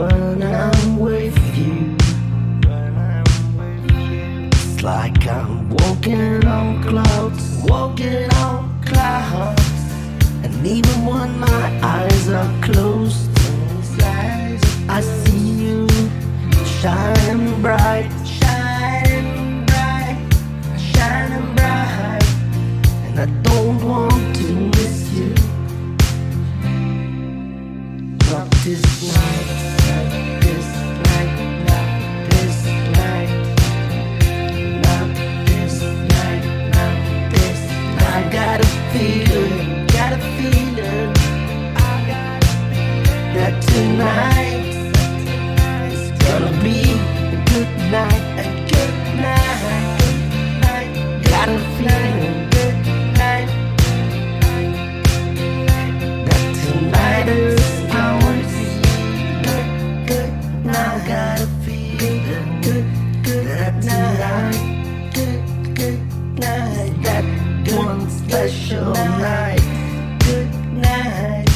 when I'm with you. It's like I'm walking on clouds, walking on clouds. And even when my eyes are closed, I see you shining bright, shining bright, shining bright. And I don't want to miss you. Drop this night. good, good night, that one special night. Good night,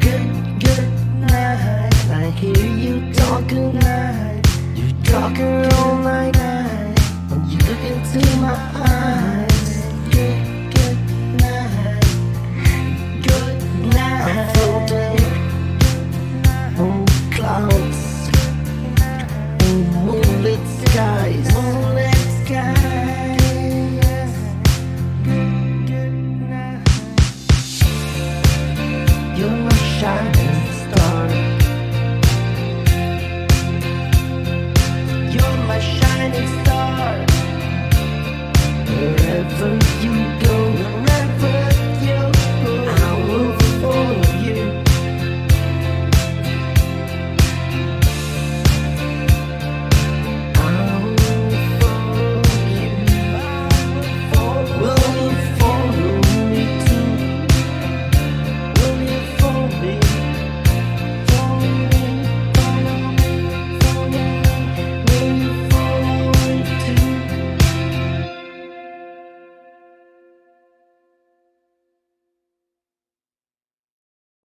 good, good night. I hear you talking night, you talking all night, night. When you looking into my eyes.